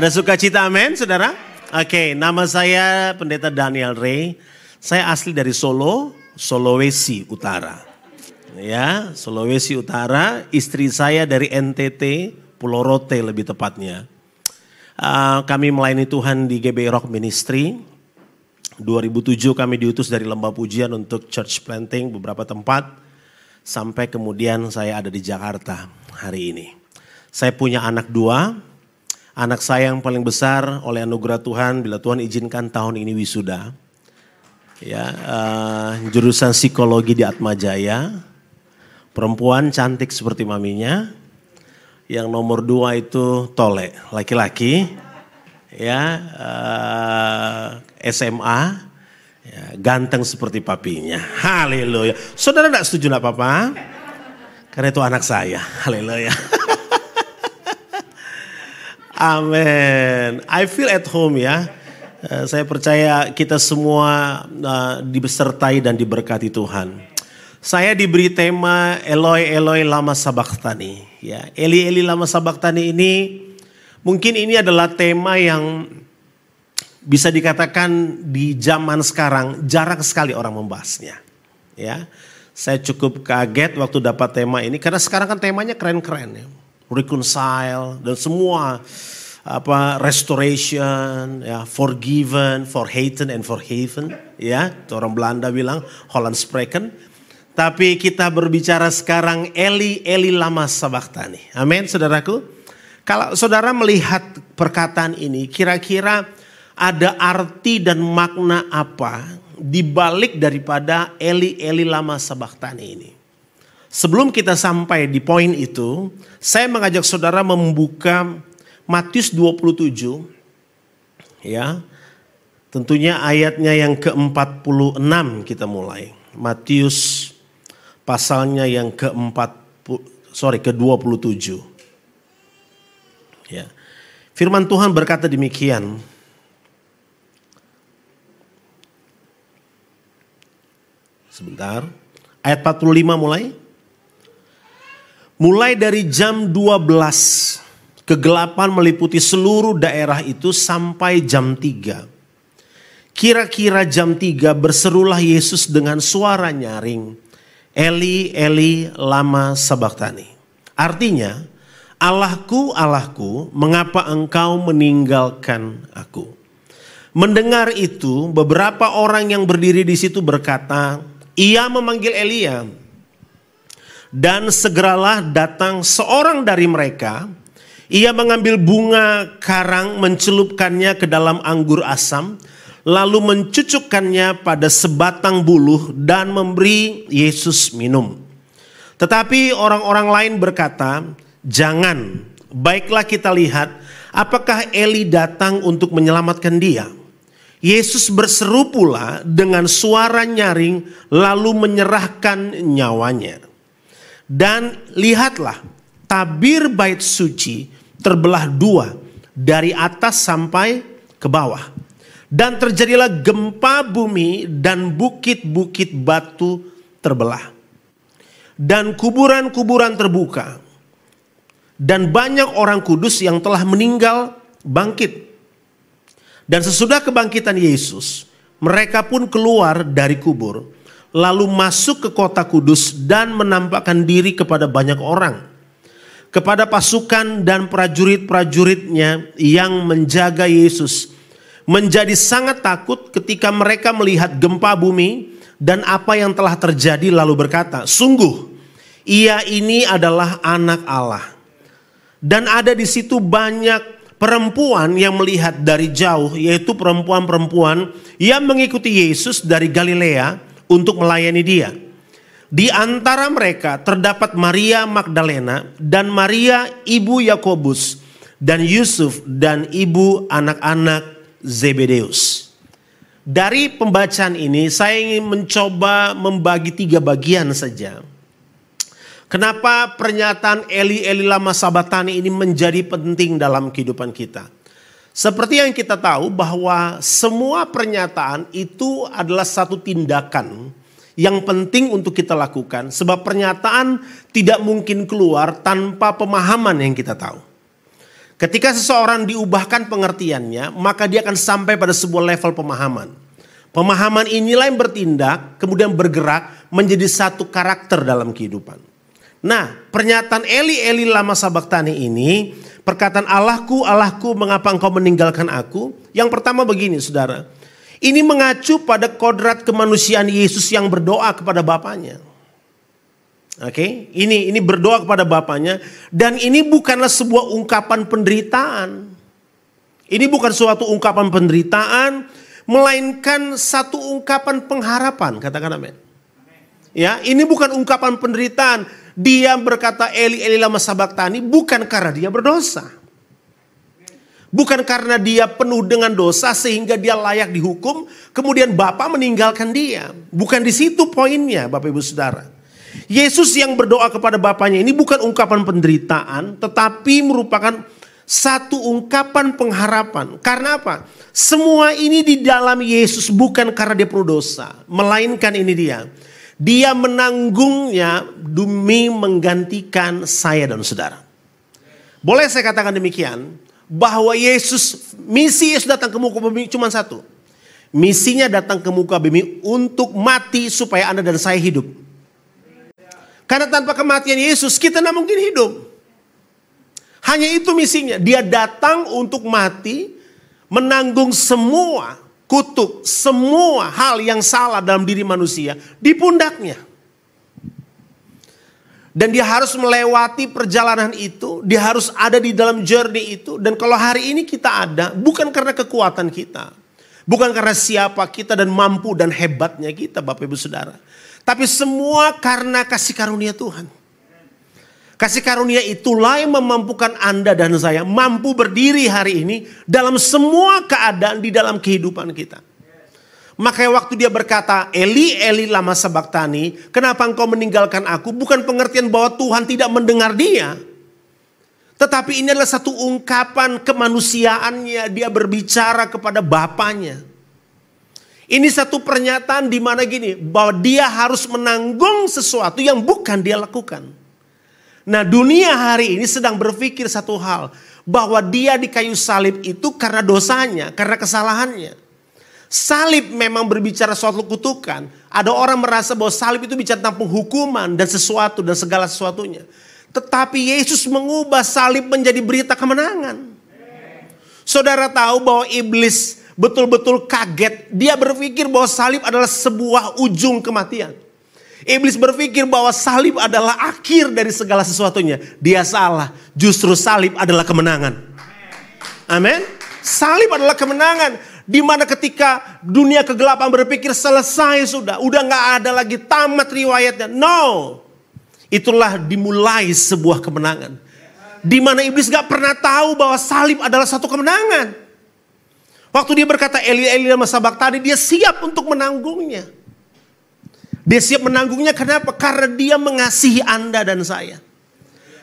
Ada sukacita amin saudara? Oke nama saya pendeta Daniel Ray. Saya asli dari Solo, Sulawesi Utara. Ya, Sulawesi Utara, istri saya dari NTT, Pulau Rote lebih tepatnya. Uh, kami melayani Tuhan di GB Rock Ministry. 2007 kami diutus dari lembah pujian untuk church planting beberapa tempat. Sampai kemudian saya ada di Jakarta hari ini. Saya punya anak dua. Anak saya yang paling besar oleh anugerah Tuhan bila Tuhan izinkan tahun ini wisuda. Ya, uh, jurusan psikologi di Atma Jaya. Perempuan cantik seperti maminya. Yang nomor dua itu Tole, laki-laki. Ya, uh, SMA. Ya, ganteng seperti papinya. Haleluya. Saudara tidak setuju tidak apa-apa? Karena itu anak saya. Haleluya. Amin. I feel at home ya. Uh, saya percaya kita semua uh, dibesertai dan diberkati Tuhan. Saya diberi tema Eloi Eloi lama sabachthani. Ya, Eli Eli lama sabachthani ini mungkin ini adalah tema yang bisa dikatakan di zaman sekarang jarang sekali orang membahasnya. Ya, saya cukup kaget waktu dapat tema ini karena sekarang kan temanya keren-keren ya, reconcile dan semua apa restoration ya forgiven for haten and for haven ya orang Belanda bilang Holland spreken tapi kita berbicara sekarang Eli Eli lama sabaktani amin saudaraku. Kalau saudara melihat perkataan ini kira-kira ada arti dan makna apa di balik daripada Eli Eli lama sabaktani ini sebelum kita sampai di poin itu saya mengajak saudara membuka Matius 27 ya. Tentunya ayatnya yang ke-46 kita mulai. Matius pasalnya yang ke-4 sorry ke-27. Ya. Firman Tuhan berkata demikian. Sebentar. Ayat 45 mulai. Mulai dari jam 12 Kegelapan meliputi seluruh daerah itu sampai jam 3. Kira-kira jam 3 berserulah Yesus dengan suara nyaring. Eli, Eli, lama sabaktani. Artinya, Allahku, Allahku, mengapa engkau meninggalkan aku? Mendengar itu, beberapa orang yang berdiri di situ berkata, ia memanggil Elia. Dan segeralah datang seorang dari mereka ia mengambil bunga karang, mencelupkannya ke dalam anggur asam, lalu mencucukkannya pada sebatang buluh dan memberi Yesus minum. Tetapi orang-orang lain berkata, "Jangan, baiklah kita lihat apakah Eli datang untuk menyelamatkan dia." Yesus berseru pula dengan suara nyaring, lalu menyerahkan nyawanya. Dan lihatlah, tabir bait suci terbelah dua dari atas sampai ke bawah. Dan terjadilah gempa bumi dan bukit-bukit batu terbelah. Dan kuburan-kuburan terbuka. Dan banyak orang kudus yang telah meninggal bangkit. Dan sesudah kebangkitan Yesus, mereka pun keluar dari kubur, lalu masuk ke kota kudus dan menampakkan diri kepada banyak orang kepada pasukan dan prajurit-prajuritnya yang menjaga Yesus menjadi sangat takut ketika mereka melihat gempa bumi dan apa yang telah terjadi lalu berkata, "Sungguh ia ini adalah anak Allah." Dan ada di situ banyak perempuan yang melihat dari jauh, yaitu perempuan-perempuan yang mengikuti Yesus dari Galilea untuk melayani Dia. Di antara mereka terdapat Maria Magdalena dan Maria ibu Yakobus dan Yusuf dan ibu anak-anak Zebedeus. Dari pembacaan ini saya ingin mencoba membagi tiga bagian saja. Kenapa pernyataan Eli Eli lama sabatani ini menjadi penting dalam kehidupan kita? Seperti yang kita tahu bahwa semua pernyataan itu adalah satu tindakan yang penting untuk kita lakukan sebab pernyataan tidak mungkin keluar tanpa pemahaman yang kita tahu. Ketika seseorang diubahkan pengertiannya, maka dia akan sampai pada sebuah level pemahaman. Pemahaman inilah yang bertindak, kemudian bergerak menjadi satu karakter dalam kehidupan. Nah, pernyataan Eli Eli lama sabaktani ini, perkataan Allahku, Allahku, mengapa engkau meninggalkan aku? Yang pertama begini, saudara. Ini mengacu pada kodrat kemanusiaan Yesus yang berdoa kepada Bapaknya. Oke, okay? ini ini berdoa kepada bapaknya dan ini bukanlah sebuah ungkapan penderitaan. Ini bukan suatu ungkapan penderitaan, melainkan satu ungkapan pengharapan. Katakan amin. Ya, ini bukan ungkapan penderitaan. Dia berkata Eli Eli lama sabaktani bukan karena dia berdosa. Bukan karena dia penuh dengan dosa sehingga dia layak dihukum, kemudian Bapak meninggalkan dia. Bukan di situ poinnya Bapak Ibu Saudara. Yesus yang berdoa kepada Bapaknya ini bukan ungkapan penderitaan, tetapi merupakan satu ungkapan pengharapan. Karena apa? Semua ini di dalam Yesus bukan karena dia perlu dosa, melainkan ini dia. Dia menanggungnya demi menggantikan saya dan saudara. Boleh saya katakan demikian, bahwa Yesus, misi Yesus datang ke muka bumi cuma satu. Misinya datang ke muka bumi untuk mati supaya Anda dan saya hidup. Karena tanpa kematian Yesus kita tidak mungkin hidup. Hanya itu misinya. Dia datang untuk mati, menanggung semua kutuk, semua hal yang salah dalam diri manusia di pundaknya. Dan dia harus melewati perjalanan itu, dia harus ada di dalam journey itu. Dan kalau hari ini kita ada, bukan karena kekuatan kita. Bukan karena siapa kita dan mampu dan hebatnya kita Bapak Ibu Saudara. Tapi semua karena kasih karunia Tuhan. Kasih karunia itulah yang memampukan Anda dan saya mampu berdiri hari ini dalam semua keadaan di dalam kehidupan kita. Makanya waktu dia berkata, Eli, Eli lama sabaktani, kenapa engkau meninggalkan aku? Bukan pengertian bahwa Tuhan tidak mendengar dia. Tetapi ini adalah satu ungkapan kemanusiaannya. Dia berbicara kepada Bapaknya. Ini satu pernyataan di mana gini, bahwa dia harus menanggung sesuatu yang bukan dia lakukan. Nah dunia hari ini sedang berpikir satu hal, bahwa dia di kayu salib itu karena dosanya, karena kesalahannya. Salib memang berbicara suatu kutukan. Ada orang merasa bahwa salib itu bicara tentang penghukuman dan sesuatu dan segala sesuatunya. Tetapi Yesus mengubah salib menjadi berita kemenangan. Saudara tahu bahwa iblis betul-betul kaget. Dia berpikir bahwa salib adalah sebuah ujung kematian. Iblis berpikir bahwa salib adalah akhir dari segala sesuatunya. Dia salah. Justru salib adalah kemenangan. Amin. Salib adalah kemenangan. Di mana ketika dunia kegelapan berpikir selesai sudah. Udah gak ada lagi tamat riwayatnya. No. Itulah dimulai sebuah kemenangan. Di mana iblis gak pernah tahu bahwa salib adalah satu kemenangan. Waktu dia berkata Eli Eli sama sabak tadi dia siap untuk menanggungnya. Dia siap menanggungnya kenapa? Karena dia mengasihi Anda dan saya.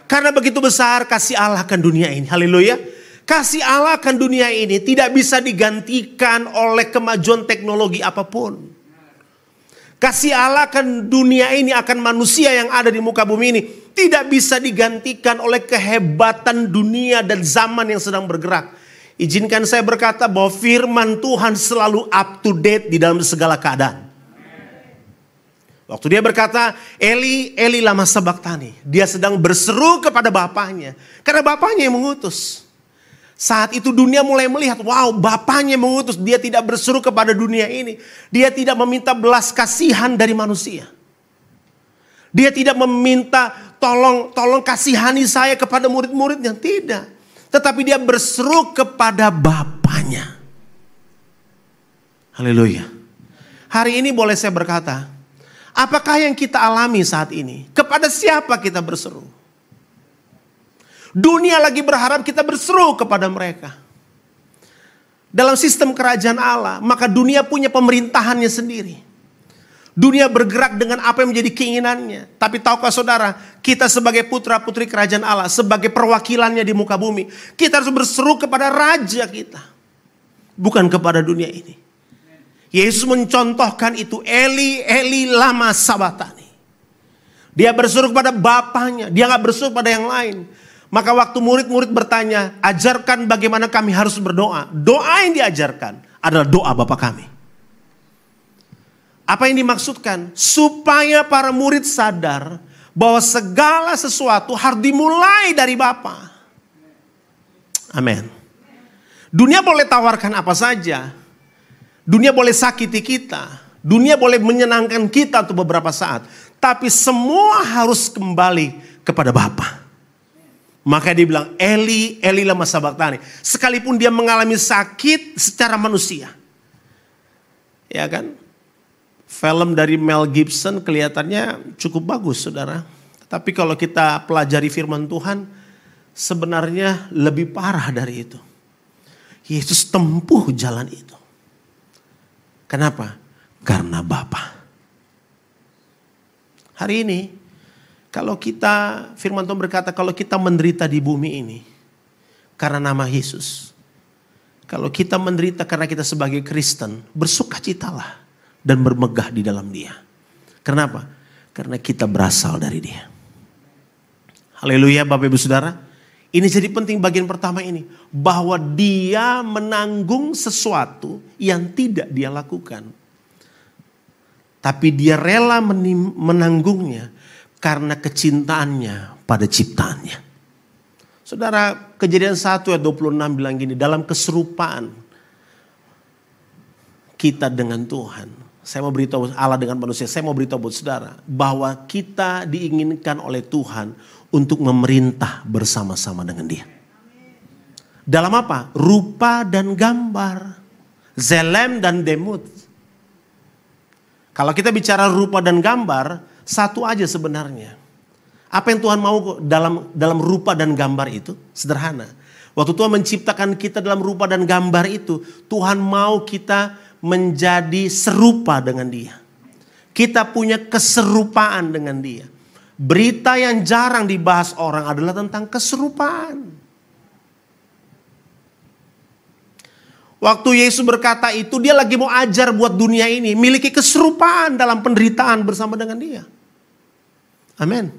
Karena begitu besar kasih Allah akan dunia ini. Haleluya. Kasih Allah akan dunia ini tidak bisa digantikan oleh kemajuan teknologi apa pun. Kasih Allah akan dunia ini akan manusia yang ada di muka bumi ini tidak bisa digantikan oleh kehebatan dunia dan zaman yang sedang bergerak. Izinkan saya berkata bahwa firman Tuhan selalu up to date di dalam segala keadaan. Waktu dia berkata, Eli, Eli lama tani. Dia sedang berseru kepada bapaknya. Karena bapaknya yang mengutus. Saat itu dunia mulai melihat, wow bapaknya mengutus. Dia tidak berseru kepada dunia ini. Dia tidak meminta belas kasihan dari manusia. Dia tidak meminta tolong tolong kasihani saya kepada murid-muridnya. Tidak. Tetapi dia berseru kepada Bapaknya. Haleluya. Hari ini boleh saya berkata, apakah yang kita alami saat ini? Kepada siapa kita berseru? Dunia lagi berharap kita berseru kepada mereka. Dalam sistem kerajaan Allah, maka dunia punya pemerintahannya sendiri. Dunia bergerak dengan apa yang menjadi keinginannya. Tapi tahukah saudara, kita sebagai putra putri kerajaan Allah, sebagai perwakilannya di muka bumi, kita harus berseru kepada raja kita. Bukan kepada dunia ini. Yesus mencontohkan itu, Eli, Eli lama sabatani. Dia berseru kepada Bapaknya, dia nggak berseru pada yang lain. Maka waktu murid-murid bertanya, ajarkan bagaimana kami harus berdoa. Doa yang diajarkan adalah doa Bapa kami. Apa yang dimaksudkan? Supaya para murid sadar bahwa segala sesuatu harus dimulai dari Bapa. Amin. Dunia boleh tawarkan apa saja. Dunia boleh sakiti kita. Dunia boleh menyenangkan kita untuk beberapa saat. Tapi semua harus kembali kepada Bapa. Maka dia bilang, Eli, Eli lama sabaktani. Sekalipun dia mengalami sakit secara manusia. Ya kan? Film dari Mel Gibson kelihatannya cukup bagus saudara. Tapi kalau kita pelajari firman Tuhan, sebenarnya lebih parah dari itu. Yesus tempuh jalan itu. Kenapa? Karena Bapa. Hari ini kalau kita, firman Tuhan berkata, kalau kita menderita di bumi ini karena nama Yesus. Kalau kita menderita karena kita sebagai Kristen, bersukacitalah dan bermegah di dalam dia. Kenapa? Karena kita berasal dari dia. Haleluya Bapak Ibu Saudara. Ini jadi penting bagian pertama ini. Bahwa dia menanggung sesuatu yang tidak dia lakukan. Tapi dia rela menanggungnya karena kecintaannya pada ciptaannya. Saudara, kejadian 1 ayat 26 bilang gini, dalam keserupaan kita dengan Tuhan. Saya mau beritahu Allah dengan manusia, saya mau beritahu buat saudara bahwa kita diinginkan oleh Tuhan untuk memerintah bersama-sama dengan dia. Dalam apa? Rupa dan gambar. Zelem dan demut. Kalau kita bicara rupa dan gambar, satu aja sebenarnya. Apa yang Tuhan mau dalam dalam rupa dan gambar itu? Sederhana. Waktu Tuhan menciptakan kita dalam rupa dan gambar itu, Tuhan mau kita menjadi serupa dengan Dia. Kita punya keserupaan dengan Dia. Berita yang jarang dibahas orang adalah tentang keserupaan. Waktu Yesus berkata itu, dia lagi mau ajar buat dunia ini, miliki keserupaan dalam penderitaan bersama dengan dia. Amin.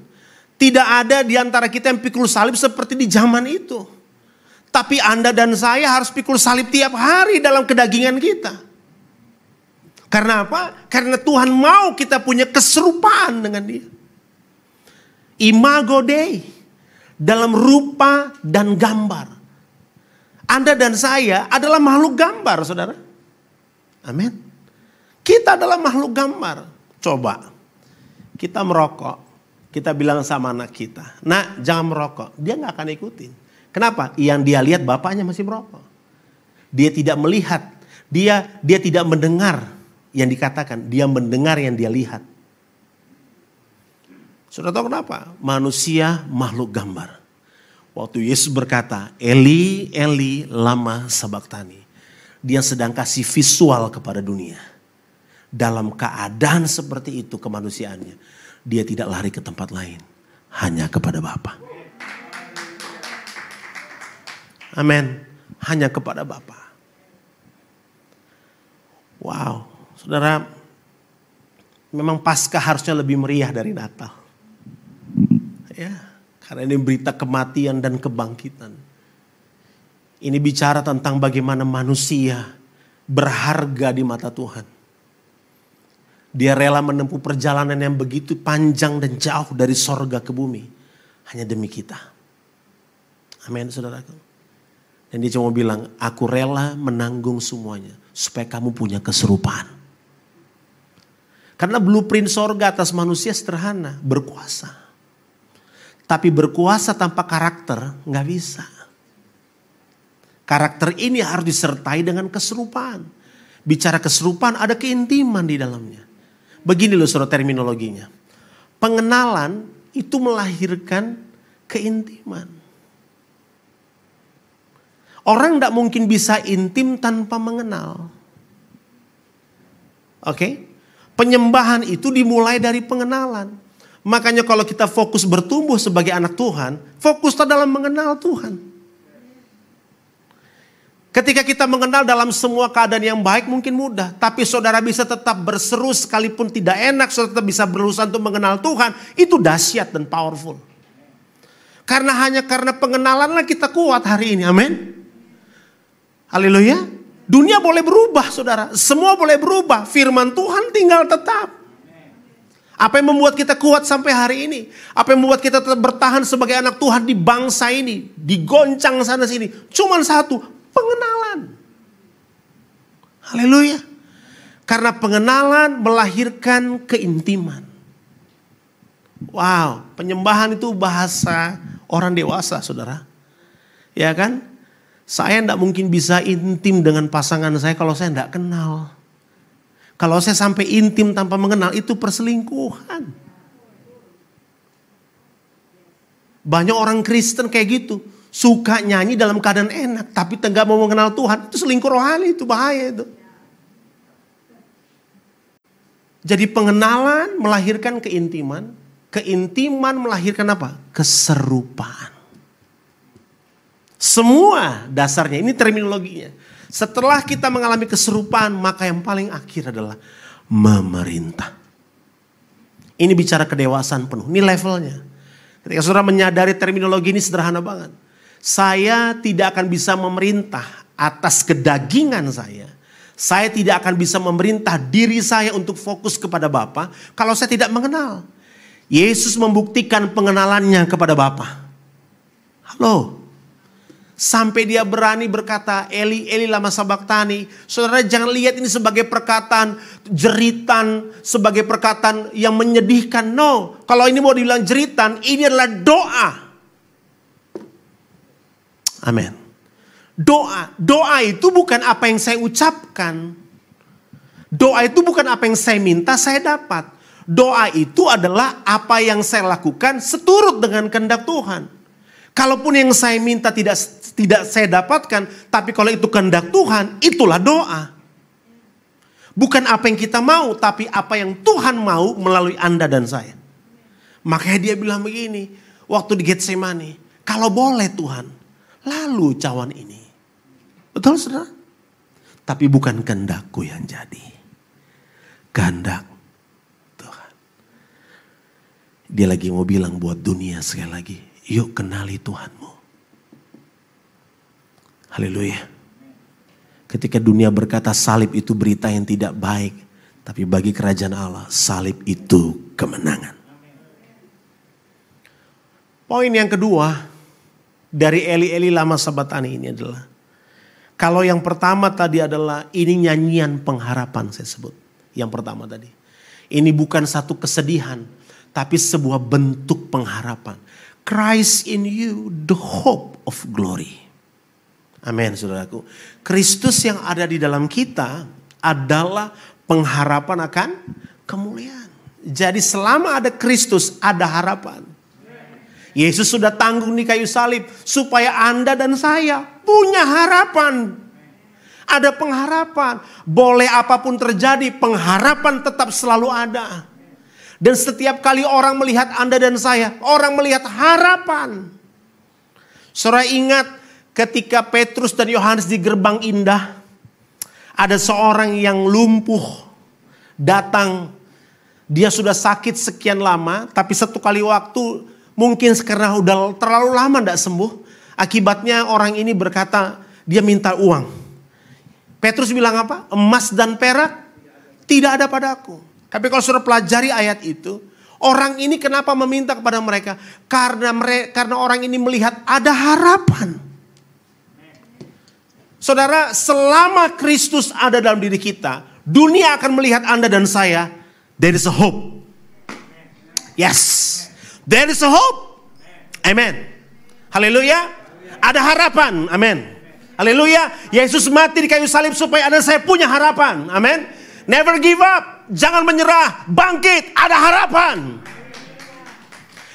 Tidak ada di antara kita yang pikul salib seperti di zaman itu. Tapi Anda dan saya harus pikul salib tiap hari dalam kedagingan kita. Karena apa? Karena Tuhan mau kita punya keserupaan dengan dia. Imago Dei. Dalam rupa dan gambar. Anda dan saya adalah makhluk gambar saudara. Amin. Kita adalah makhluk gambar. Coba kita merokok kita bilang sama anak kita, nak jangan merokok. Dia nggak akan ikutin. Kenapa? Yang dia lihat bapaknya masih merokok. Dia tidak melihat, dia dia tidak mendengar yang dikatakan, dia mendengar yang dia lihat. Sudah tahu kenapa? Manusia makhluk gambar. Waktu Yesus berkata, Eli, Eli, lama sabaktani. Dia sedang kasih visual kepada dunia. Dalam keadaan seperti itu kemanusiaannya dia tidak lari ke tempat lain, hanya kepada Bapa. Amin. Hanya kepada Bapa. Wow, saudara, memang pasca harusnya lebih meriah dari Natal. Ya, karena ini berita kematian dan kebangkitan. Ini bicara tentang bagaimana manusia berharga di mata Tuhan dia rela menempuh perjalanan yang begitu panjang dan jauh dari sorga ke bumi. Hanya demi kita. Amin saudaraku. Dan dia cuma bilang, aku rela menanggung semuanya. Supaya kamu punya keserupaan. Karena blueprint sorga atas manusia sederhana. Berkuasa. Tapi berkuasa tanpa karakter nggak bisa. Karakter ini harus disertai dengan keserupaan. Bicara keserupaan ada keintiman di dalamnya. Begini loh surat terminologinya. Pengenalan itu melahirkan keintiman. Orang tidak mungkin bisa intim tanpa mengenal. Oke? Okay? Penyembahan itu dimulai dari pengenalan. Makanya kalau kita fokus bertumbuh sebagai anak Tuhan, fokuslah dalam mengenal Tuhan. Ketika kita mengenal dalam semua keadaan yang baik mungkin mudah. Tapi saudara bisa tetap berseru sekalipun tidak enak. Saudara tetap bisa berusaha untuk mengenal Tuhan. Itu dahsyat dan powerful. Karena hanya karena pengenalanlah kita kuat hari ini. Amin. Haleluya. Dunia boleh berubah saudara. Semua boleh berubah. Firman Tuhan tinggal tetap. Apa yang membuat kita kuat sampai hari ini? Apa yang membuat kita tetap bertahan sebagai anak Tuhan di bangsa ini? Digoncang sana sini. Cuman satu, pengenalan. Haleluya. Karena pengenalan melahirkan keintiman. Wow, penyembahan itu bahasa orang dewasa, saudara. Ya kan? Saya tidak mungkin bisa intim dengan pasangan saya kalau saya tidak kenal. Kalau saya sampai intim tanpa mengenal, itu perselingkuhan. Banyak orang Kristen kayak gitu. Suka nyanyi dalam keadaan enak, tapi tengah mau mengenal Tuhan. Itu selingkuh rohani, itu bahaya itu. Jadi pengenalan melahirkan keintiman, Keintiman melahirkan apa? Keserupaan. Semua dasarnya, ini terminologinya. Setelah kita mengalami keserupaan, maka yang paling akhir adalah memerintah. Ini bicara kedewasaan penuh, ini levelnya. Ketika saudara menyadari terminologi ini sederhana banget. Saya tidak akan bisa memerintah atas kedagingan saya. Saya tidak akan bisa memerintah diri saya untuk fokus kepada Bapa kalau saya tidak mengenal. Yesus membuktikan pengenalannya kepada Bapa. Halo. Sampai dia berani berkata, Eli, Eli lama sabaktani. Saudara jangan lihat ini sebagai perkataan jeritan, sebagai perkataan yang menyedihkan. No, kalau ini mau dibilang jeritan, ini adalah doa. Amin. Doa, doa itu bukan apa yang saya ucapkan. Doa itu bukan apa yang saya minta, saya dapat. Doa itu adalah apa yang saya lakukan seturut dengan kehendak Tuhan. Kalaupun yang saya minta tidak tidak saya dapatkan, tapi kalau itu kehendak Tuhan, itulah doa. Bukan apa yang kita mau, tapi apa yang Tuhan mau melalui Anda dan saya. Makanya dia bilang begini, waktu di Getsemani, kalau boleh Tuhan, lalu cawan ini. Betul saudara? Tapi bukan kehendakku yang jadi. Kehendak dia lagi mau bilang buat dunia sekali lagi, yuk kenali Tuhanmu. Haleluya. Ketika dunia berkata salib itu berita yang tidak baik, tapi bagi kerajaan Allah salib itu kemenangan. Poin yang kedua dari Eli-Eli lama sabatani ini adalah kalau yang pertama tadi adalah ini nyanyian pengharapan saya sebut. Yang pertama tadi. Ini bukan satu kesedihan, tapi sebuah bentuk pengharapan. Christ in you, the hope of glory. Amin, saudaraku. Kristus yang ada di dalam kita adalah pengharapan akan kemuliaan. Jadi selama ada Kristus, ada harapan. Yesus sudah tanggung di kayu salib supaya Anda dan saya punya harapan. Ada pengharapan. Boleh apa pun terjadi, pengharapan tetap selalu ada. Dan setiap kali orang melihat Anda dan saya, orang melihat harapan. Saudara ingat ketika Petrus dan Yohanes di gerbang indah, ada seorang yang lumpuh datang. Dia sudah sakit sekian lama, tapi satu kali waktu mungkin karena udah terlalu lama tidak sembuh. Akibatnya orang ini berkata, dia minta uang. Petrus bilang apa? Emas dan perak tidak ada padaku. Tapi kalau sudah pelajari ayat itu, orang ini kenapa meminta kepada mereka? Karena mereka, karena orang ini melihat ada harapan. Saudara, selama Kristus ada dalam diri kita, dunia akan melihat Anda dan saya, there is a hope. Yes, there is a hope. Amen. Haleluya. Ada harapan. Amin. Haleluya. Yesus mati di kayu salib supaya Anda saya punya harapan. Amin. Never give up jangan menyerah, bangkit, ada harapan.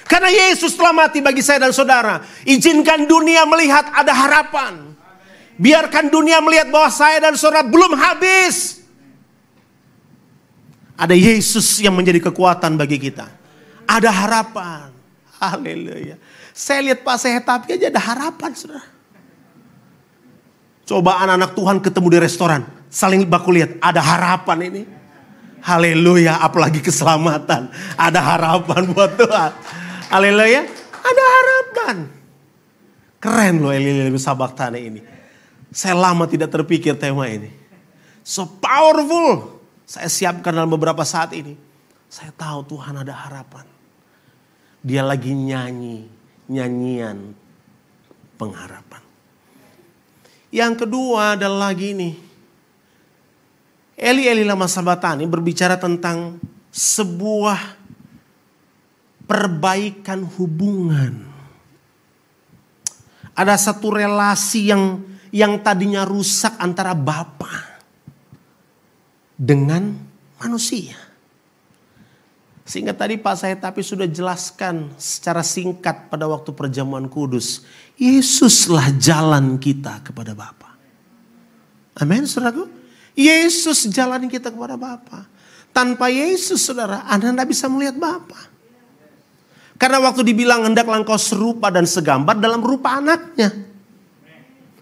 Karena Yesus telah mati bagi saya dan saudara. Izinkan dunia melihat ada harapan. Biarkan dunia melihat bahwa saya dan saudara belum habis. Ada Yesus yang menjadi kekuatan bagi kita. Ada harapan. Haleluya. Saya lihat Pak Sehetapi aja ada harapan saudara. Coba anak-anak Tuhan ketemu di restoran. Saling baku lihat ada harapan ini. Haleluya, apalagi keselamatan. Ada harapan buat Tuhan. Haleluya. Ada harapan. Keren loh Eli Eli Sabaktane ini. Saya lama tidak terpikir tema ini. So powerful. Saya siapkan dalam beberapa saat ini. Saya tahu Tuhan ada harapan. Dia lagi nyanyi, nyanyian pengharapan. Yang kedua adalah lagi ini. Eli Eli Lama Sabatani berbicara tentang sebuah perbaikan hubungan. Ada satu relasi yang yang tadinya rusak antara Bapa dengan manusia. Sehingga tadi Pak saya tapi sudah jelaskan secara singkat pada waktu perjamuan kudus. Yesuslah jalan kita kepada Bapa. Amin saudaraku. Yesus jalan kita kepada Bapa. Tanpa Yesus saudara, Anda tidak bisa melihat Bapa. Karena waktu dibilang hendaklah engkau serupa dan segambar dalam rupa anaknya.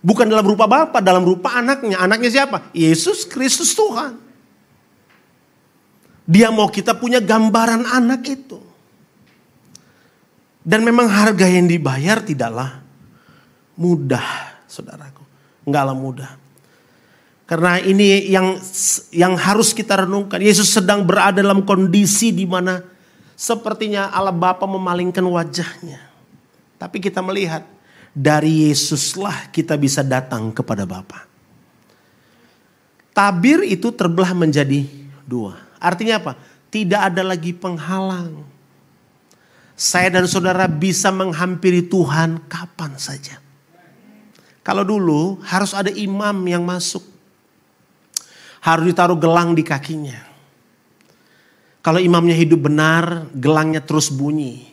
Bukan dalam rupa Bapa, dalam rupa anaknya. Anaknya siapa? Yesus Kristus Tuhan. Dia mau kita punya gambaran anak itu. Dan memang harga yang dibayar tidaklah mudah, saudaraku. Enggaklah mudah. Karena ini yang yang harus kita renungkan. Yesus sedang berada dalam kondisi di mana Sepertinya Allah Bapa memalingkan wajahnya. Tapi kita melihat dari Yesuslah kita bisa datang kepada Bapa. Tabir itu terbelah menjadi dua. Artinya apa? Tidak ada lagi penghalang. Saya dan saudara bisa menghampiri Tuhan kapan saja. Kalau dulu harus ada imam yang masuk. Harus ditaruh gelang di kakinya. Kalau imamnya hidup benar, gelangnya terus bunyi.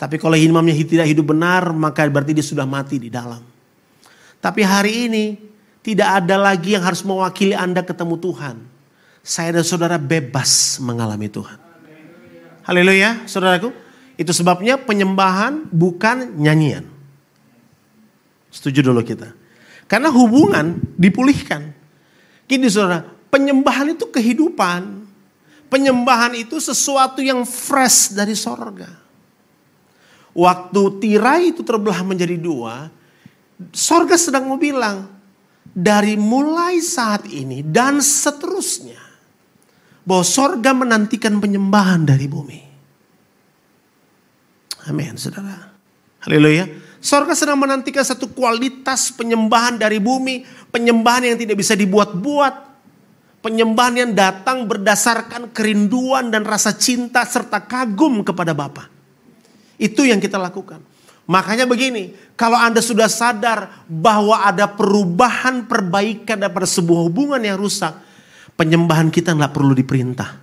Tapi kalau imamnya tidak hidup benar, maka berarti dia sudah mati di dalam. Tapi hari ini tidak ada lagi yang harus mewakili Anda ketemu Tuhan. Saya dan saudara bebas mengalami Tuhan. Haleluya, saudaraku. Itu sebabnya penyembahan bukan nyanyian. Setuju dulu kita. Karena hubungan dipulihkan. Gini saudara, penyembahan itu kehidupan. Penyembahan itu sesuatu yang fresh dari sorga. Waktu tirai itu terbelah menjadi dua, sorga sedang mau bilang, dari mulai saat ini dan seterusnya, bahwa sorga menantikan penyembahan dari bumi. Amin, saudara. Haleluya. Sorga sedang menantikan satu kualitas penyembahan dari bumi, penyembahan yang tidak bisa dibuat-buat, Penyembahan yang datang berdasarkan kerinduan dan rasa cinta serta kagum kepada Bapa. Itu yang kita lakukan. Makanya begini, kalau Anda sudah sadar bahwa ada perubahan perbaikan daripada sebuah hubungan yang rusak, penyembahan kita nggak perlu diperintah.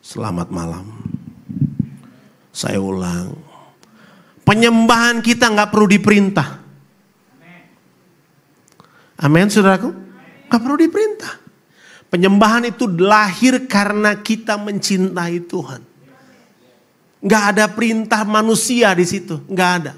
Selamat malam. Saya ulang. Penyembahan kita nggak perlu diperintah. Amin, saudaraku. Gak perlu diperintah. Penyembahan itu lahir karena kita mencintai Tuhan. Gak ada perintah manusia di situ, gak ada.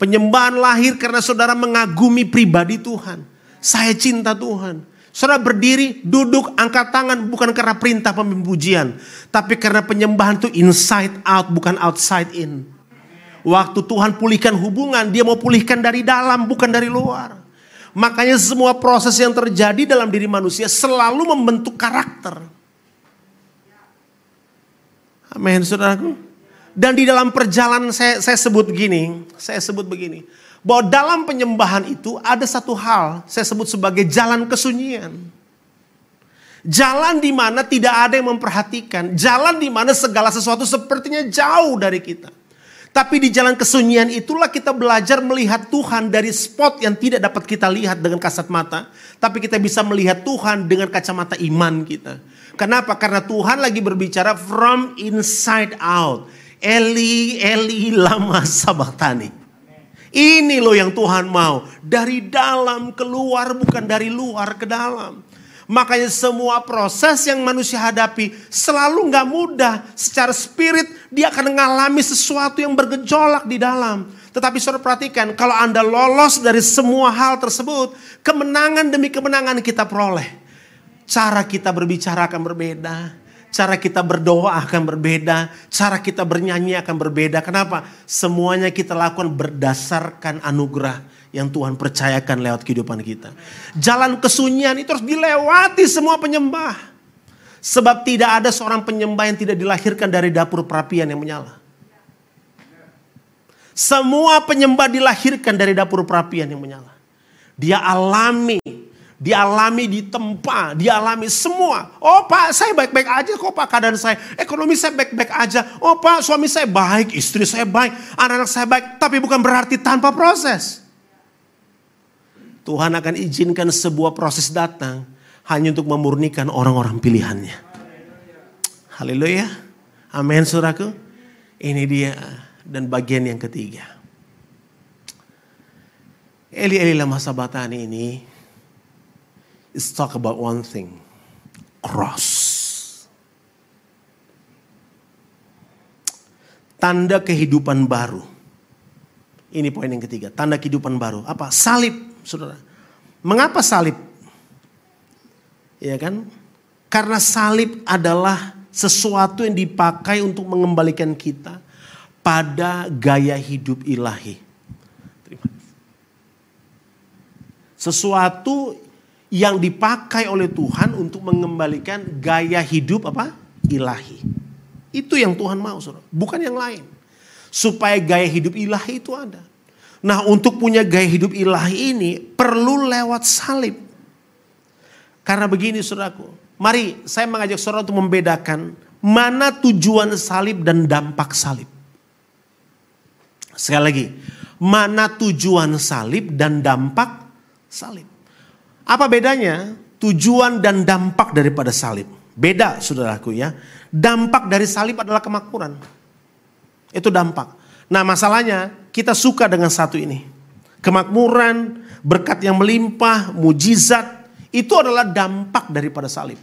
Penyembahan lahir karena saudara mengagumi pribadi Tuhan. Saya cinta Tuhan. Saudara berdiri, duduk, angkat tangan bukan karena perintah pembujian. Tapi karena penyembahan itu inside out, bukan outside in. Waktu Tuhan pulihkan hubungan, dia mau pulihkan dari dalam, bukan dari luar. Makanya semua proses yang terjadi dalam diri manusia selalu membentuk karakter. Amin, saudaraku. Dan di dalam perjalanan saya, saya sebut begini, saya sebut begini. Bahwa dalam penyembahan itu ada satu hal, saya sebut sebagai jalan kesunyian. Jalan di mana tidak ada yang memperhatikan. Jalan di mana segala sesuatu sepertinya jauh dari kita. Tapi di jalan kesunyian itulah kita belajar melihat Tuhan dari spot yang tidak dapat kita lihat dengan kasat mata. Tapi kita bisa melihat Tuhan dengan kacamata iman kita. Kenapa? Karena Tuhan lagi berbicara from inside out. Eli, Eli lama sabaktani. Ini loh yang Tuhan mau. Dari dalam keluar bukan dari luar ke dalam. Makanya semua proses yang manusia hadapi selalu nggak mudah. Secara spirit dia akan mengalami sesuatu yang bergejolak di dalam. Tetapi saudara perhatikan kalau Anda lolos dari semua hal tersebut. Kemenangan demi kemenangan kita peroleh. Cara kita berbicara akan berbeda. Cara kita berdoa akan berbeda, cara kita bernyanyi akan berbeda. Kenapa? Semuanya kita lakukan berdasarkan anugerah yang Tuhan percayakan lewat kehidupan kita. Jalan kesunyian itu harus dilewati semua penyembah. Sebab tidak ada seorang penyembah yang tidak dilahirkan dari dapur perapian yang menyala. Semua penyembah dilahirkan dari dapur perapian yang menyala. Dia alami dialami di tempat, dialami semua. Oh pak, saya baik-baik aja kok pak keadaan saya. Ekonomi saya baik-baik aja. Oh pak, suami saya baik, istri saya baik, anak-anak saya baik. Tapi bukan berarti tanpa proses. Tuhan akan izinkan sebuah proses datang hanya untuk memurnikan orang-orang pilihannya. Haleluya. Amin suraku. Ini dia dan bagian yang ketiga. Eli Eli lama sabatani ini is talk about one thing. Cross. Tanda kehidupan baru. Ini poin yang ketiga. Tanda kehidupan baru. Apa? Salib, saudara. Mengapa salib? Ya kan? Karena salib adalah sesuatu yang dipakai untuk mengembalikan kita pada gaya hidup ilahi. Sesuatu yang dipakai oleh Tuhan untuk mengembalikan gaya hidup apa? ilahi. Itu yang Tuhan mau, Saudara, bukan yang lain. Supaya gaya hidup ilahi itu ada. Nah, untuk punya gaya hidup ilahi ini perlu lewat salib. Karena begini, Saudaraku. Mari saya mengajak Saudara untuk membedakan mana tujuan salib dan dampak salib. Sekali lagi, mana tujuan salib dan dampak salib. Apa bedanya tujuan dan dampak daripada salib? Beda saudaraku ya. Dampak dari salib adalah kemakmuran. Itu dampak. Nah masalahnya kita suka dengan satu ini. Kemakmuran, berkat yang melimpah, mujizat. Itu adalah dampak daripada salib.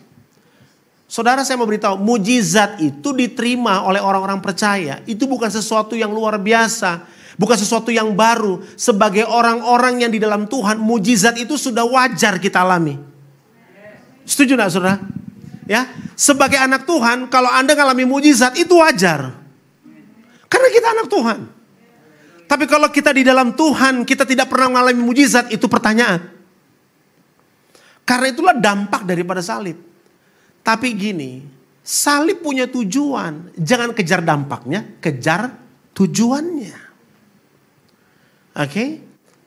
Saudara saya mau beritahu, mujizat itu diterima oleh orang-orang percaya. Itu bukan sesuatu yang luar biasa. Bukan sesuatu yang baru. Sebagai orang-orang yang di dalam Tuhan, mujizat itu sudah wajar kita alami. Setuju gak saudara? Ya, sebagai anak Tuhan, kalau Anda mengalami mujizat itu wajar. Karena kita anak Tuhan. Tapi kalau kita di dalam Tuhan, kita tidak pernah mengalami mujizat, itu pertanyaan. Karena itulah dampak daripada salib. Tapi gini, salib punya tujuan. Jangan kejar dampaknya, kejar tujuannya. Oke, okay?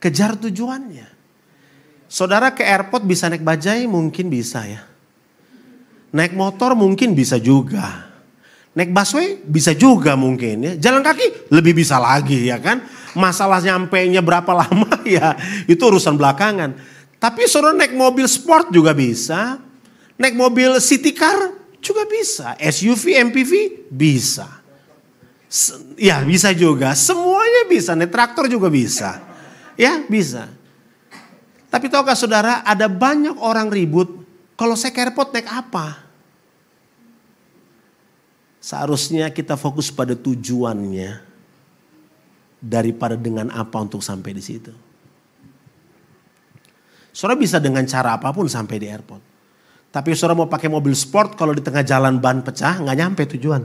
kejar tujuannya. Saudara ke airport bisa naik bajai mungkin bisa ya. Naik motor mungkin bisa juga. Naik busway bisa juga mungkin ya. Jalan kaki lebih bisa lagi ya kan. Masalah nyampe nya berapa lama ya itu urusan belakangan. Tapi saudara naik mobil sport juga bisa. Naik mobil city car juga bisa. SUV, MPV bisa. Ya bisa juga, semuanya bisa, nih traktor juga bisa. Ya bisa. Tapi tahukah saudara ada banyak orang ribut, kalau saya ke naik apa? Seharusnya kita fokus pada tujuannya daripada dengan apa untuk sampai di situ. Saudara bisa dengan cara apa pun sampai di airport. Tapi saudara mau pakai mobil sport kalau di tengah jalan ban pecah nggak nyampe tujuan.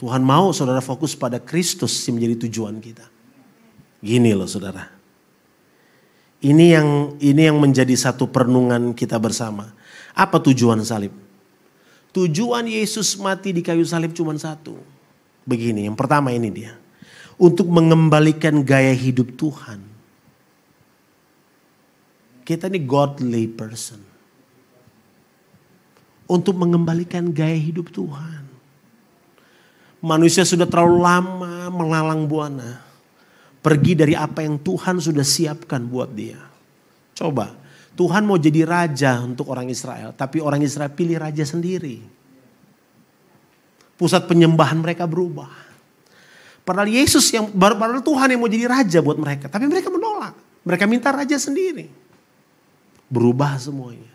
Tuhan mau saudara fokus pada Kristus yang menjadi tujuan kita. Gini loh saudara. Ini yang ini yang menjadi satu perenungan kita bersama. Apa tujuan salib? Tujuan Yesus mati di kayu salib cuma satu. Begini, yang pertama ini dia. Untuk mengembalikan gaya hidup Tuhan. Kita ini godly person. Untuk mengembalikan gaya hidup Tuhan. Manusia sudah terlalu lama melalang buana. Pergi dari apa yang Tuhan sudah siapkan buat dia. Coba, Tuhan mau jadi raja untuk orang Israel. Tapi orang Israel pilih raja sendiri. Pusat penyembahan mereka berubah. Padahal Yesus yang, padahal Tuhan yang mau jadi raja buat mereka. Tapi mereka menolak. Mereka minta raja sendiri. Berubah semuanya.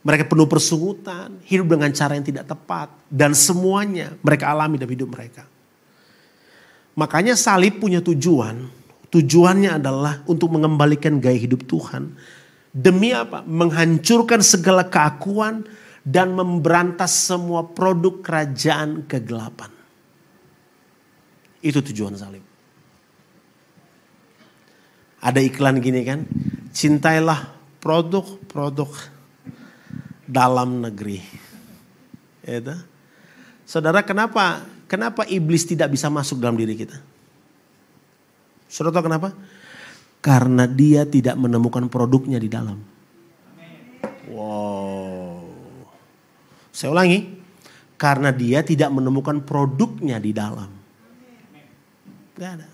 Mereka penuh persungutan, hidup dengan cara yang tidak tepat. Dan semuanya mereka alami dalam hidup mereka. Makanya salib punya tujuan. Tujuannya adalah untuk mengembalikan gaya hidup Tuhan. Demi apa? Menghancurkan segala keakuan dan memberantas semua produk kerajaan kegelapan. Itu tujuan salib. Ada iklan gini kan, cintailah produk-produk dalam negeri. Itu. Saudara, kenapa kenapa iblis tidak bisa masuk dalam diri kita? Saudara tahu kenapa? Karena dia tidak menemukan produknya di dalam. Wow. Saya ulangi. Karena dia tidak menemukan produknya di dalam. Gak ada.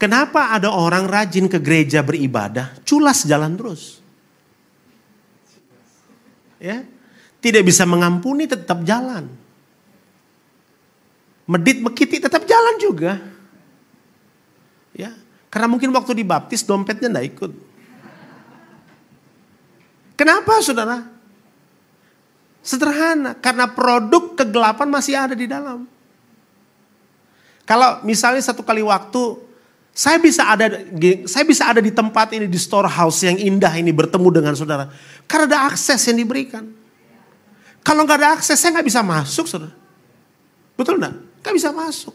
Kenapa ada orang rajin ke gereja beribadah, culas jalan terus? Ya, tidak bisa mengampuni tetap jalan. Medit mekiti tetap jalan juga. Ya, karena mungkin waktu dibaptis dompetnya tidak ikut. Kenapa saudara? Sederhana, karena produk kegelapan masih ada di dalam. Kalau misalnya satu kali waktu saya bisa ada saya bisa ada di tempat ini di storehouse yang indah ini bertemu dengan saudara. Karena ada akses yang diberikan. Kalau nggak ada akses saya nggak bisa masuk saudara. Betul nggak? Nggak bisa masuk.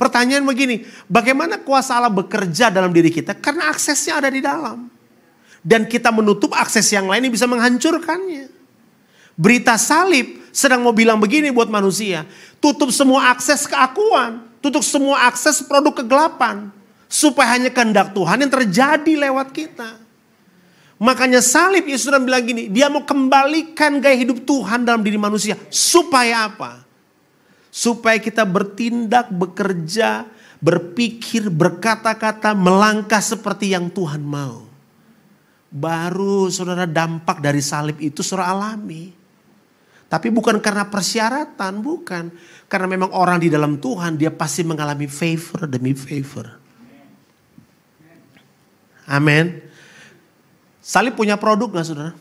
Pertanyaan begini, bagaimana kuasa Allah bekerja dalam diri kita? Karena aksesnya ada di dalam. Dan kita menutup akses yang lain yang bisa menghancurkannya. Berita salib sedang mau bilang begini buat manusia. Tutup semua akses keakuan tutup semua akses produk kegelapan. Supaya hanya kehendak Tuhan yang terjadi lewat kita. Makanya salib Yesus sudah bilang gini, dia mau kembalikan gaya hidup Tuhan dalam diri manusia. Supaya apa? Supaya kita bertindak, bekerja, berpikir, berkata-kata, melangkah seperti yang Tuhan mau. Baru saudara dampak dari salib itu saudara alami. Tapi bukan karena persyaratan, bukan. Karena memang orang di dalam Tuhan dia pasti mengalami favor demi favor. Amin. Salib punya produk gak saudara?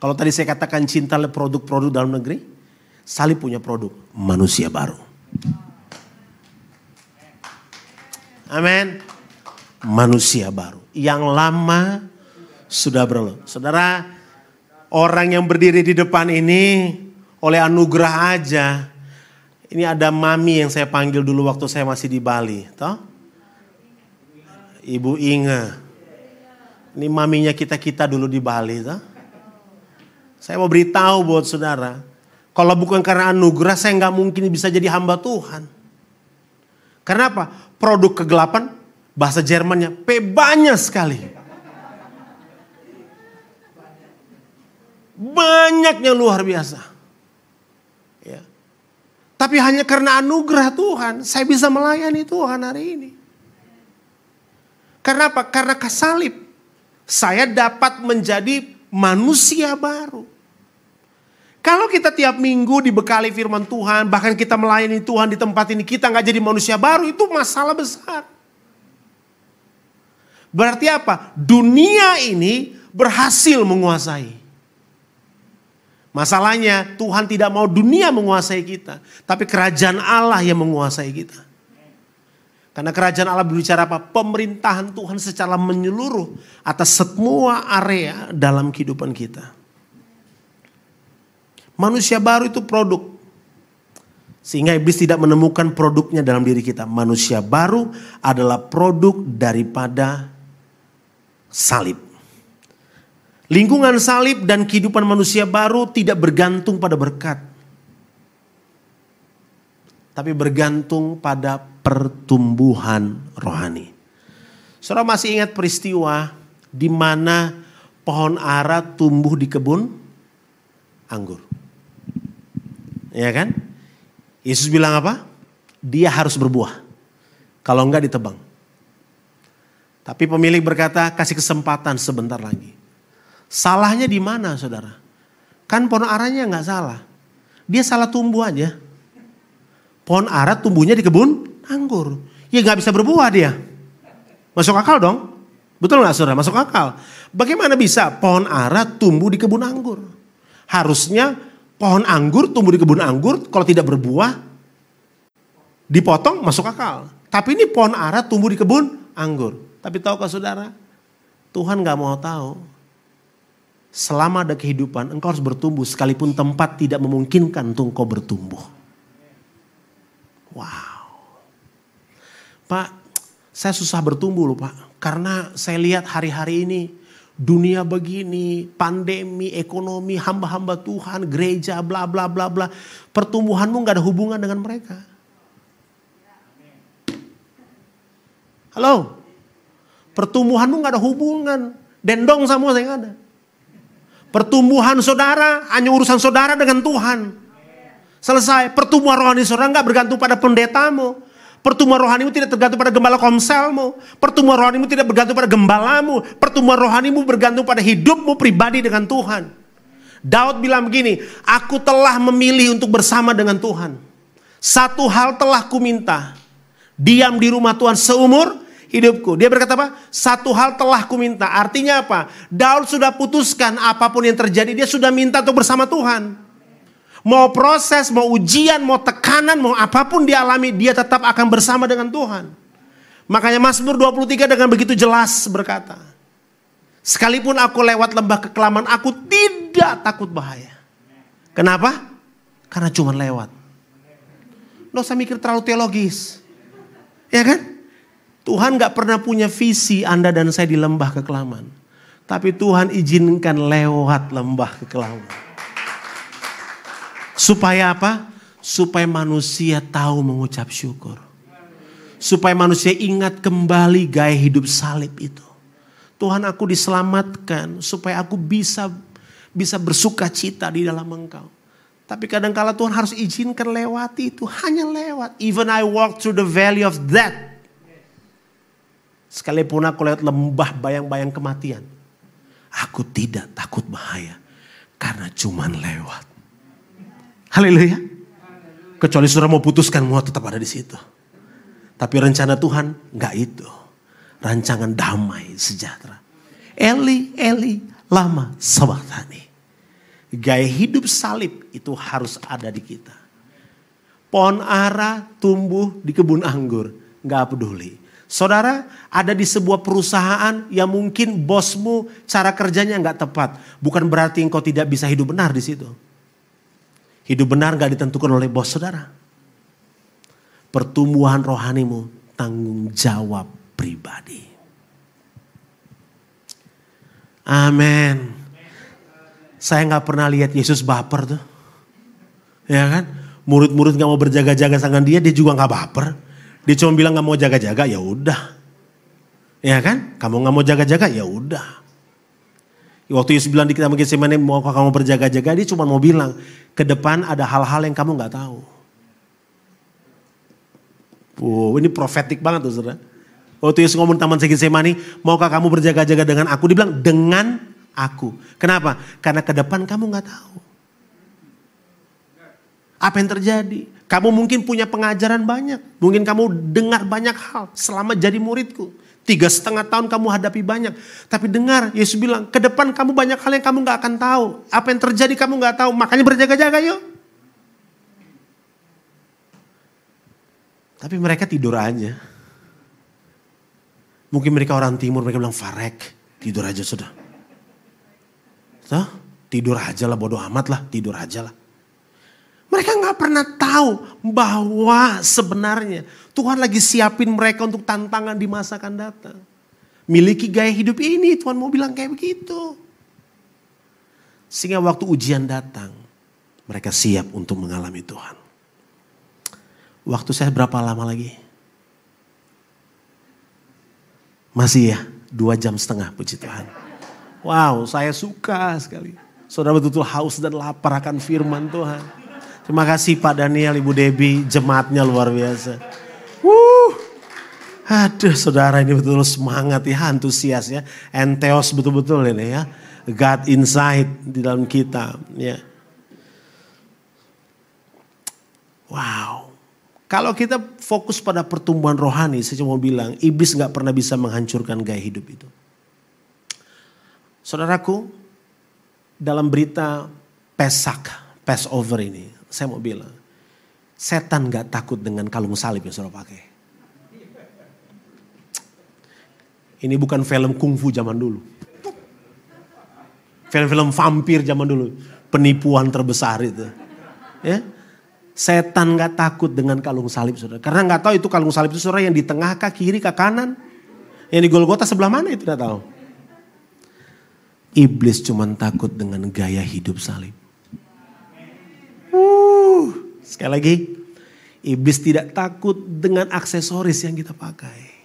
Kalau tadi saya katakan cinta produk-produk dalam negeri, salib punya produk manusia baru. Amin. Manusia baru. Yang lama sudah berlalu. Saudara, orang yang berdiri di depan ini oleh anugerah aja. Ini ada mami yang saya panggil dulu waktu saya masih di Bali, toh? Ibu Inge. Ini maminya kita-kita dulu di Bali, toh? Saya mau beritahu buat saudara, kalau bukan karena anugerah saya nggak mungkin bisa jadi hamba Tuhan. Karena apa? Produk kegelapan bahasa Jermannya P banyak sekali. Banyak yang luar biasa. Ya. Tapi hanya karena anugerah Tuhan, saya bisa melayani Tuhan hari ini. Karena apa? Karena kesalib. Saya dapat menjadi manusia baru. Kalau kita tiap minggu dibekali firman Tuhan, bahkan kita melayani Tuhan di tempat ini, kita nggak jadi manusia baru, itu masalah besar. Berarti apa? Dunia ini berhasil menguasai. Masalahnya Tuhan tidak mau dunia menguasai kita. Tapi kerajaan Allah yang menguasai kita. Karena kerajaan Allah berbicara apa? Pemerintahan Tuhan secara menyeluruh atas semua area dalam kehidupan kita. Manusia baru itu produk. Sehingga iblis tidak menemukan produknya dalam diri kita. Manusia baru adalah produk daripada salib. Lingkungan salib dan kehidupan manusia baru tidak bergantung pada berkat. Tapi bergantung pada pertumbuhan rohani. Saudara masih ingat peristiwa di mana pohon ara tumbuh di kebun anggur. Ya kan? Yesus bilang apa? Dia harus berbuah. Kalau enggak ditebang. Tapi pemilik berkata, kasih kesempatan sebentar lagi. Salahnya di mana saudara? Kan pohon aranya nggak salah. Dia salah tumbuh aja. Pohon ara tumbuhnya di kebun anggur. Ya nggak bisa berbuah dia. Masuk akal dong? Betul nggak saudara? Masuk akal. Bagaimana bisa pohon ara tumbuh di kebun anggur? Harusnya pohon anggur tumbuh di kebun anggur kalau tidak berbuah dipotong masuk akal. Tapi ini pohon ara tumbuh di kebun anggur. Tapi tahukah saudara? Tuhan nggak mau tahu. selama ada kehidupan engkau harus bertumbuh sekalipun tempat tidak memungkinkan untuk engkau bertumbuh. Wow. Pak, saya susah bertumbuh loh Pak. Karena saya lihat hari-hari ini dunia begini, pandemi, ekonomi, hamba-hamba Tuhan, gereja, bla bla bla bla. Pertumbuhanmu gak ada hubungan dengan mereka. Halo? Pertumbuhanmu gak ada hubungan. Dendong sama saya gak ada. Pertumbuhan saudara hanya urusan saudara dengan Tuhan. Selesai. Pertumbuhan rohani saudara nggak bergantung pada pendetamu. Pertumbuhan rohanimu tidak tergantung pada gembala komselmu. Pertumbuhan rohanimu tidak bergantung pada gembalamu. Pertumbuhan rohanimu bergantung pada hidupmu pribadi dengan Tuhan. Daud bilang begini, aku telah memilih untuk bersama dengan Tuhan. Satu hal telah kuminta, diam di rumah Tuhan seumur hidupku. Dia berkata apa? Satu hal telah kuminta. Artinya apa? Daud sudah putuskan apa pun yang terjadi. Dia sudah minta untuk bersama Tuhan. Mau proses, mau ujian, mau tekanan, mau apa pun dialami. Dia tetap akan bersama dengan Tuhan. Makanya Mazmur 23 dengan begitu jelas berkata. Sekalipun aku lewat lembah kekelaman, aku tidak takut bahaya. Kenapa? Karena cuma lewat. Lo usah mikir terlalu teologis. Ya kan? Tuhan gak pernah punya visi Anda dan saya di lembah kekelaman. Tapi Tuhan izinkan lewat lembah kekelaman. Supaya apa? Supaya manusia tahu mengucap syukur. Supaya manusia ingat kembali gaya hidup salib itu. Tuhan aku diselamatkan supaya aku bisa bisa bersuka cita di dalam engkau. Tapi kadang-kala Tuhan harus izinkan lewati itu. Hanya lewat. Even I walk through the valley of death. Sekalipun aku lewat lembah bayang-bayang kematian. Aku tidak takut bahaya. Karena cuman lewat. Haleluya. Kecuali saudara mau putuskan mau tetap ada di situ. Tapi rencana Tuhan nggak itu. Rancangan damai sejahtera. Eli, Eli, lama sabatani. Gaya hidup salib itu harus ada di kita. Pohon ara tumbuh di kebun anggur. Nggak peduli Saudara ada di sebuah perusahaan yang mungkin bosmu cara kerjanya nggak tepat. Bukan berarti engkau tidak bisa hidup benar di situ. Hidup benar nggak ditentukan oleh bos saudara. Pertumbuhan rohanimu tanggung jawab pribadi. Amin. Saya nggak pernah lihat Yesus baper tuh. Ya kan? Murid-murid nggak mau berjaga-jaga dengan dia, dia juga nggak baper. Dia cuma bilang nggak mau jaga-jaga, ya udah. Ya kan? Kamu nggak mau jaga-jaga, ya udah. Waktu Yesus bilang di kita mungkin Getsemani mau kamu berjaga-jaga, dia cuma mau bilang ke depan ada hal-hal yang kamu nggak tahu. Wow, ini profetik banget tuh saudara. Waktu Yesus ngomong taman Getsemani, maukah kamu berjaga-jaga dengan aku? Dia bilang dengan aku. Kenapa? Karena ke depan kamu nggak tahu. Apa yang terjadi? Kamu mungkin punya pengajaran banyak. Mungkin kamu dengar banyak hal selama jadi muridku. Tiga setengah tahun kamu hadapi banyak. Tapi dengar, Yesus bilang, ke depan kamu banyak hal yang kamu gak akan tahu. Apa yang terjadi kamu gak tahu. Makanya berjaga-jaga yuk. Tapi mereka tidur aja. Mungkin mereka orang timur, mereka bilang farek. Tidur aja sudah. Tuh, tidur aja lah, bodoh amat lah, tidur aja lah. Mereka nggak pernah tahu bahwa sebenarnya Tuhan lagi siapin mereka untuk tantangan di masa akan datang. Miliki gaya hidup ini Tuhan mau bilang kayak begitu. Sehingga waktu ujian datang mereka siap untuk mengalami Tuhan. Waktu saya berapa lama lagi? Masih ya, dua jam setengah puji Tuhan. Wow, saya suka sekali. Saudara betul-betul haus dan lapar akan firman Tuhan. Terima kasih Pak Daniel, Ibu Debi, jemaatnya luar biasa. Wuh. Aduh saudara ini betul-betul semangat ya, antusias ya. Enteos betul-betul ini ya. God inside di dalam kita ya. Wow. Kalau kita fokus pada pertumbuhan rohani, saya cuma bilang, iblis nggak pernah bisa menghancurkan gaya hidup itu. Saudaraku, dalam berita Pesak, Passover ini, saya mau bilang, setan gak takut dengan kalung salib yang saudara pakai. Ini bukan film kungfu zaman dulu. Film-film vampir zaman dulu. Penipuan terbesar itu. Ya. Setan gak takut dengan kalung salib saudara. Karena gak tahu itu kalung salib itu saudara yang di tengah kah, kiri kah, kanan. Yang di Golgota sebelah mana itu tidak tahu. Iblis cuma takut dengan gaya hidup salib. Sekali lagi, iblis tidak takut dengan aksesoris yang kita pakai.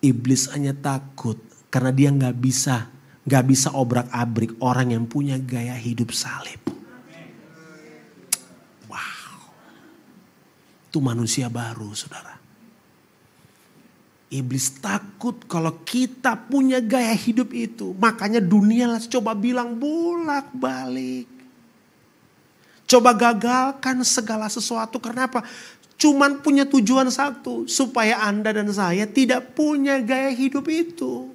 Iblis hanya takut karena dia nggak bisa nggak bisa obrak abrik orang yang punya gaya hidup salib. Wow, itu manusia baru, saudara. Iblis takut kalau kita punya gaya hidup itu. Makanya dunia coba bilang bolak balik. Coba gagalkan segala sesuatu. Karena apa? Cuman punya tujuan satu. Supaya Anda dan saya tidak punya gaya hidup itu.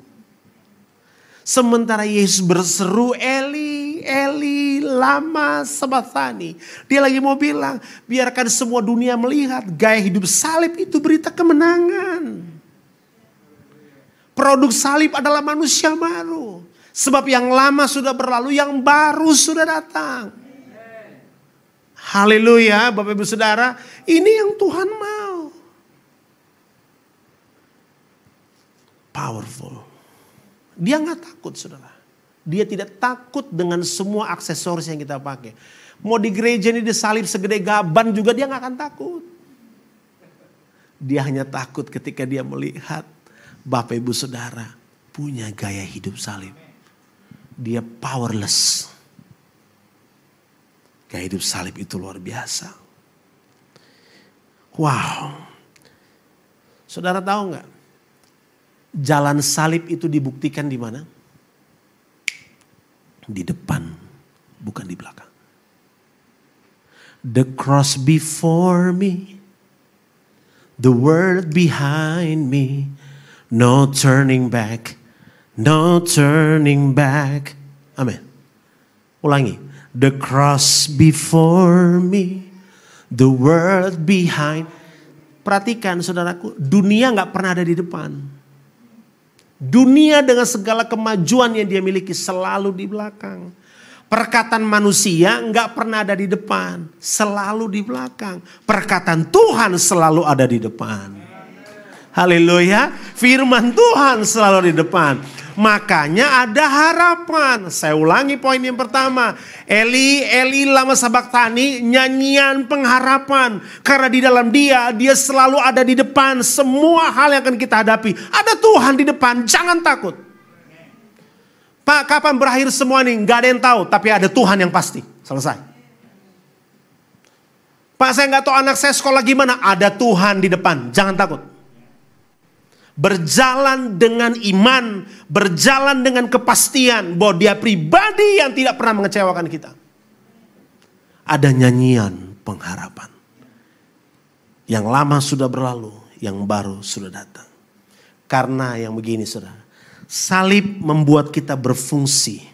Sementara Yesus berseru Eli, Eli, lama sebatani. Dia lagi mau bilang, biarkan semua dunia melihat gaya hidup salib itu berita kemenangan. Produk salib adalah manusia baru. Sebab yang lama sudah berlalu, yang baru sudah datang. Haleluya, Bapak Ibu Saudara. Ini yang Tuhan mau. Powerful. Dia nggak takut, saudara. Dia tidak takut dengan semua aksesoris yang kita pakai. Mau di gereja ini disalib segede gaban juga dia nggak akan takut. Dia hanya takut ketika dia melihat Bapak Ibu Saudara punya gaya hidup salib. Dia powerless. Gaya hidup salib itu luar biasa. Wow. Saudara tahu nggak? Jalan salib itu dibuktikan di mana? Di depan, bukan di belakang. The cross before me, the world behind me, No turning back. No turning back. Amin. Ulangi. The cross before me. The world behind. Perhatikan saudaraku. Dunia nggak pernah ada di depan. Dunia dengan segala kemajuan yang dia miliki selalu di belakang. Perkataan manusia nggak pernah ada di depan, selalu di belakang. Perkataan Tuhan selalu ada di depan. Haleluya. Firman Tuhan selalu di depan. Makanya ada harapan. Saya ulangi poin yang pertama. Eli, Eli lama sabak tani nyanyian pengharapan. Karena di dalam dia, dia selalu ada di depan. Semua hal yang akan kita hadapi. Ada Tuhan di depan, jangan takut. Pak, kapan berakhir semua ini? Gak ada yang tahu, tapi ada Tuhan yang pasti. Selesai. Pak, saya nggak tahu anak saya sekolah gimana. Ada Tuhan di depan, jangan takut berjalan dengan iman, berjalan dengan kepastian bahwa dia pribadi yang tidak pernah mengecewakan kita. Ada nyanyian pengharapan. Yang lama sudah berlalu, yang baru sudah datang. Karena yang begini saudara, salib membuat kita berfungsi.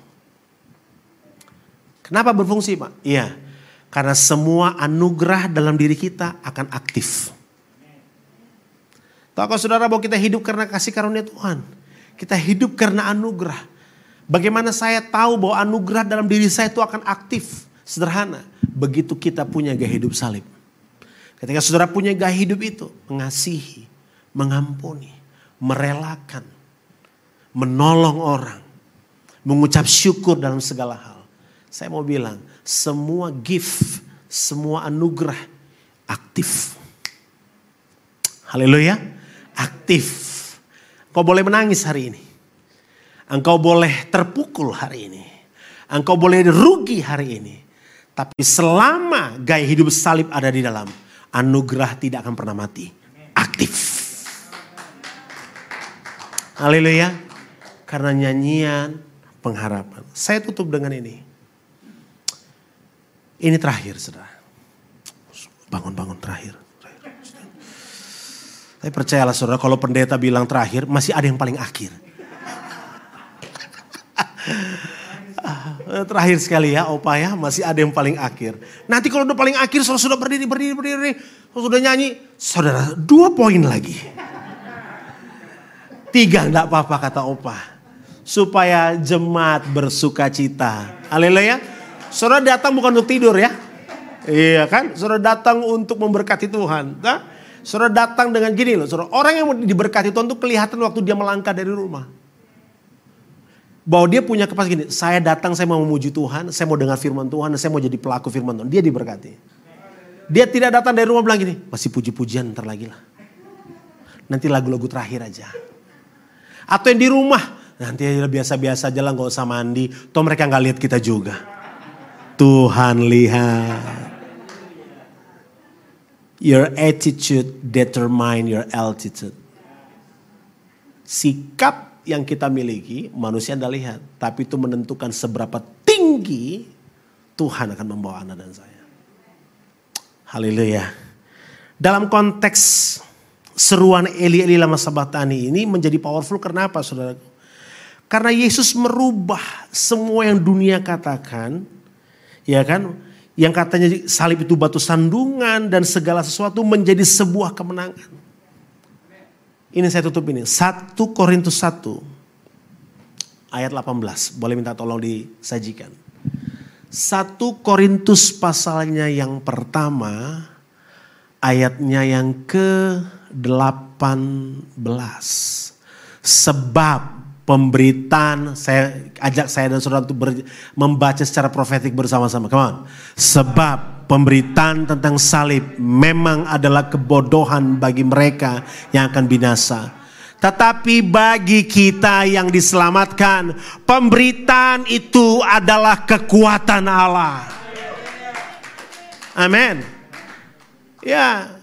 Kenapa berfungsi Pak? Iya, karena semua anugerah dalam diri kita akan aktif. Tahukah saudara bahwa kita hidup karena kasih karunia Tuhan. Kita hidup karena anugerah. Bagaimana saya tahu bahwa anugerah dalam diri saya itu akan aktif. Sederhana. Begitu kita punya gaya hidup salib. Ketika saudara punya gaya hidup itu. Mengasihi, mengampuni, merelakan. Menolong orang. Mengucap syukur dalam segala hal. Saya mau bilang, semua gift, semua anugerah aktif. Haleluya aktif. Engkau boleh menangis hari ini. Engkau boleh terpukul hari ini. Engkau boleh rugi hari ini. Tapi selama gaya hidup salib ada di dalam, anugerah tidak akan pernah mati. Aktif. Haleluya. Karena nyanyian pengharapan. Saya tutup dengan ini. Ini terakhir, saudara. Bangun-bangun terakhir. Tapi percayalah saudara kalau pendeta bilang terakhir masih ada yang paling akhir. terakhir sekali ya opa ya masih ada yang paling akhir. Nanti kalau udah paling akhir saudara sudah berdiri berdiri berdiri sudah nyanyi saudara dua poin lagi. Tiga enggak apa-apa kata opa. supaya jemaat bersuka cita. Haleluya. Saudara datang bukan untuk tidur ya. Iya kan? Saudara datang untuk memberkati Tuhan. Nah, saudara datang dengan gini loh. Saudara, orang yang diberkati Tuhan itu kelihatan waktu dia melangkah dari rumah. Bahwa dia punya kepas gini, saya datang saya mau memuji Tuhan, saya mau dengar firman Tuhan, saya mau jadi pelaku firman Tuhan. Dia diberkati. Dia tidak datang dari rumah bilang gini, masih puji-pujian ntar lagi lah. Nanti lagu-lagu terakhir aja. Atau yang di rumah, nanti biasa-biasa aja lah gak usah mandi. Toh mereka gak lihat kita juga. Tuhan lihat. Your attitude determine your altitude. Sikap yang kita miliki manusia anda lihat. Tapi itu menentukan seberapa tinggi Tuhan akan membawa anda dan saya. Haleluya. Dalam konteks seruan Eli Eli lama sabatani ini menjadi powerful karena apa saudara? Karena Yesus merubah semua yang dunia katakan, ya kan? Yang katanya salib itu batu sandungan dan segala sesuatu menjadi sebuah kemenangan. Ini saya tutup ini. 1 Korintus 1 ayat 18. Boleh minta tolong disajikan. 1 Korintus pasalnya yang pertama ayatnya yang ke-18. Sebab pemberitaan saya ajak saya dan saudara untuk ber, membaca secara profetik bersama-sama. Come on. Sebab pemberitaan tentang salib memang adalah kebodohan bagi mereka yang akan binasa tetapi bagi kita yang diselamatkan, pemberitaan itu adalah kekuatan Allah. Amin. Ya,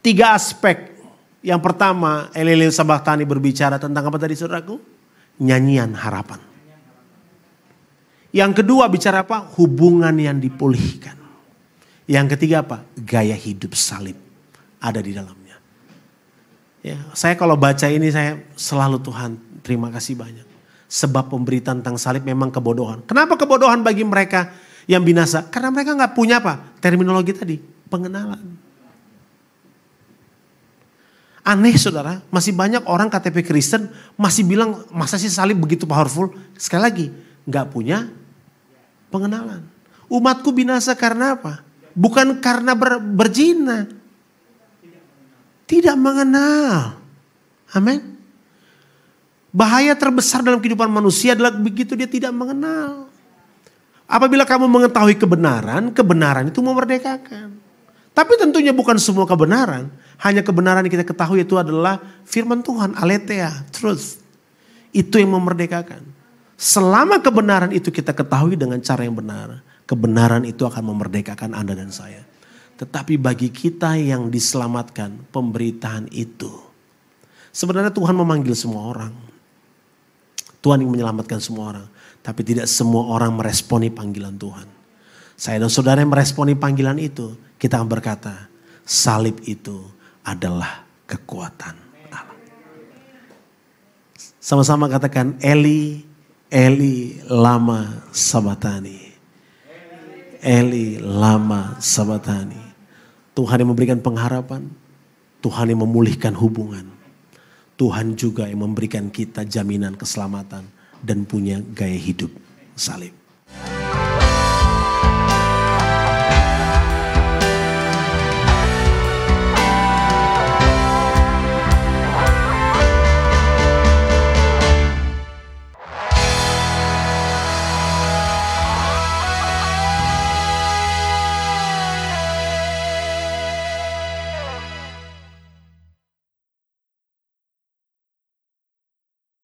tiga aspek. Yang pertama, Elilil Sabahtani berbicara tentang apa tadi saudaraku? Nyanyian harapan. Yang kedua bicara apa? Hubungan yang dipulihkan. Yang ketiga apa? Gaya hidup salib ada di dalam. Ya, saya kalau baca ini saya selalu Tuhan terima kasih banyak. Sebab pemberitaan tentang salib memang kebodohan. Kenapa kebodohan bagi mereka yang binasa? Karena mereka nggak punya apa? Terminologi tadi, pengenalan. Aneh saudara, masih banyak orang KTP Kristen masih bilang masa sih salib begitu powerful? Sekali lagi, nggak punya pengenalan. Umatku binasa karena apa? Bukan karena ber, berzina, tidak mengenal. Amin. Bahaya terbesar dalam kehidupan manusia adalah begitu dia tidak mengenal. Apabila kamu mengetahui kebenaran, kebenaran itu memerdekakan. Tapi tentunya bukan semua kebenaran. Hanya kebenaran yang kita ketahui itu adalah firman Tuhan, aletheia, truth. Itu yang memerdekakan. Selama kebenaran itu kita ketahui dengan cara yang benar, kebenaran itu akan memerdekakan Anda dan saya. Tetapi bagi kita yang diselamatkan pemberitaan itu. Sebenarnya Tuhan memanggil semua orang. Tuhan yang menyelamatkan semua orang. Tapi tidak semua orang meresponi panggilan Tuhan. Saya dan saudara yang meresponi panggilan itu. Kita akan berkata salib itu adalah kekuatan Allah. Sama-sama katakan Eli, Eli lama sabatani. Eli lama sabatani. Tuhan yang memberikan pengharapan, Tuhan yang memulihkan hubungan. Tuhan juga yang memberikan kita jaminan keselamatan dan punya gaya hidup salib.